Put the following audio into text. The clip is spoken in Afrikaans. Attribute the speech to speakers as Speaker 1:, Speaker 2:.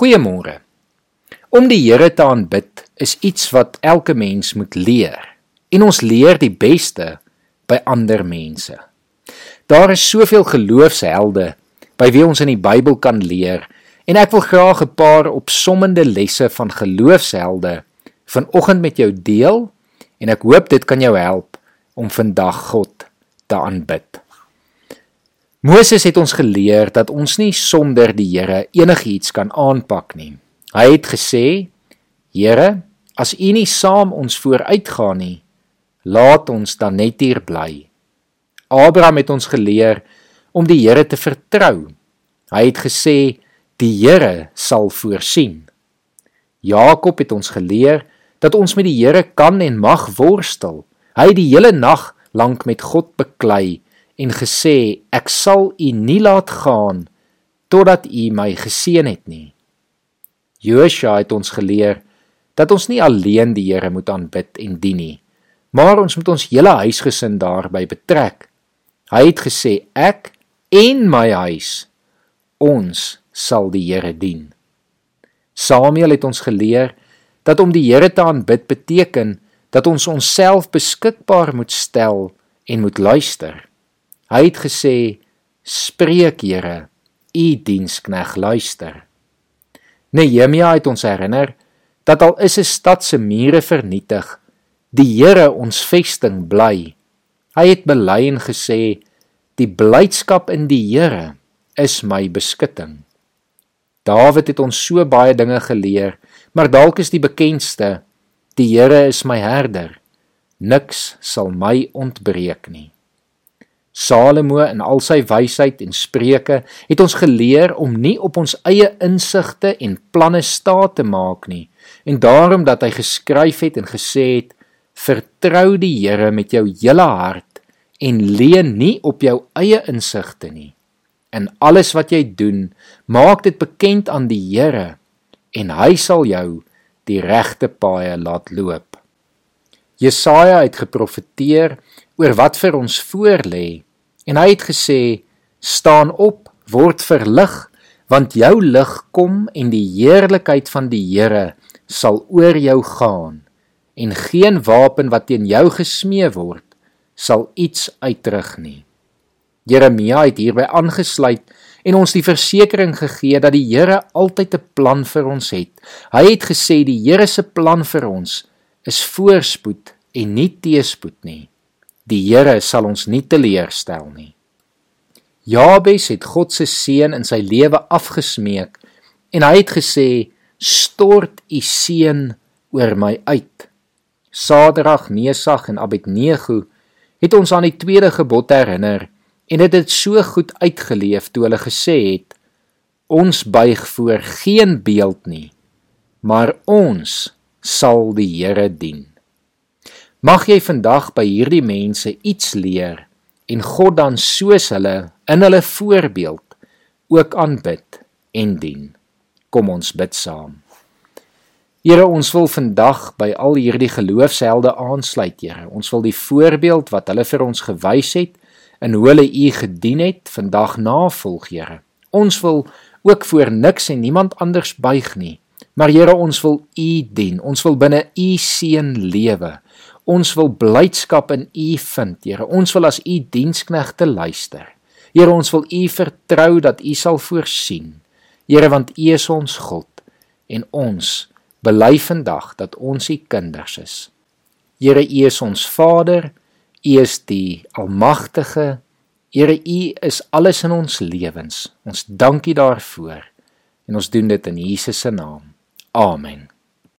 Speaker 1: Goeiemôre. Om die Here te aanbid is iets wat elke mens moet leer. En ons leer die beste by ander mense. Daar is soveel geloofshelde by wie ons in die Bybel kan leer en ek wil graag 'n paar opsommende lesse van geloofshelde vanoggend met jou deel en ek hoop dit kan jou help om vandag God te aanbid. Moses het ons geleer dat ons nie sonder die Here enigiets kan aanpak nie. Hy het gesê: "Here, as U nie saam ons vooruitgaan nie, laat ons dan net hier bly." Abraham het ons geleer om die Here te vertrou. Hy het gesê: "Die Here sal voorsien." Jakob het ons geleer dat ons met die Here kan en mag worstel. Hy het die hele nag lank met God beklei en gesê ek sal u nie laat gaan totdat u my geseën het nie. Josua het ons geleer dat ons nie alleen die Here moet aanbid en dien nie, maar ons moet ons hele huisgesin daarbey betrek. Hy het gesê ek en my huis ons sal die Here dien. Samuel het ons geleer dat om die Here te aanbid beteken dat ons onsself beskikbaar moet stel en moet luister. Hy het gesê: "Spreek, Here, u dienskneg luister." Nehemia het ons herinner dat al is 'n stad se mure vernietig, die Here ons vesting bly. Hy het bely en gesê: "Die blydskap in die Here is my beskutting." Dawid het ons so baie dinge geleer, maar dalk is die bekendste: Die Here is my herder. Niks sal my ontbreek nie. Salomo in al sy wysheid en spreuke het ons geleer om nie op ons eie insigte en planne staat te maak nie en daarom dat hy geskryf het en gesê het vertrou die Here met jou hele hart en leun nie op jou eie insigte nie. In alles wat jy doen maak dit bekend aan die Here en hy sal jou die regte paaie laat loop. Jesaja het geprofeteer oor wat vir ons voorlê en hy het gesê staan op word verlig want jou lig kom en die heerlikheid van die Here sal oor jou gaan en geen wapen wat teen jou gesmee word sal iets uitrig nie Jeremia het hierby aangesluit en ons die versekering gegee dat die Here altyd 'n plan vir ons het. Hy het gesê die Here se plan vir ons is voorspoed en nie teëspoed nie. Die Here sal ons nie teleurstel nie. Jabes het God se seën in sy lewe afgesmeek en hy het gesê: "Stort u seën oor my uit." Sadrag, Mesag en Abednego het ons aan die tweede gebod herinner en dit het so goed uitgeleef toe hulle gesê het: "Ons buig voor geen beeld nie, maar ons sal die Here dien." Mag jy vandag by hierdie mense iets leer en God dan soos hulle in hulle voorbeeld ook aanbid en dien. Kom ons bid saam. Here, ons wil vandag by al hierdie geloofshelde aansluit, Here. Ons wil die voorbeeld wat hulle vir ons gewys het en hoe hulle U gedien het, vandag navolg, Here. Ons wil ook voor niks en niemand anders buig nie. Maar Here, ons wil U dien. Ons wil binne U seën lewe. Ons wil blydskap in U vind, Here. Ons wil as U diensknegte luister. Here, ons wil U vertrou dat U sal voorsien. Here, want U is ons God en ons bely vandag dat ons U kinders is. Here, U is ons Vader. U is die Almagtige. Here, U is alles in ons lewens. Ons dank U daarvoor en ons doen dit in Jesus se naam. Amen.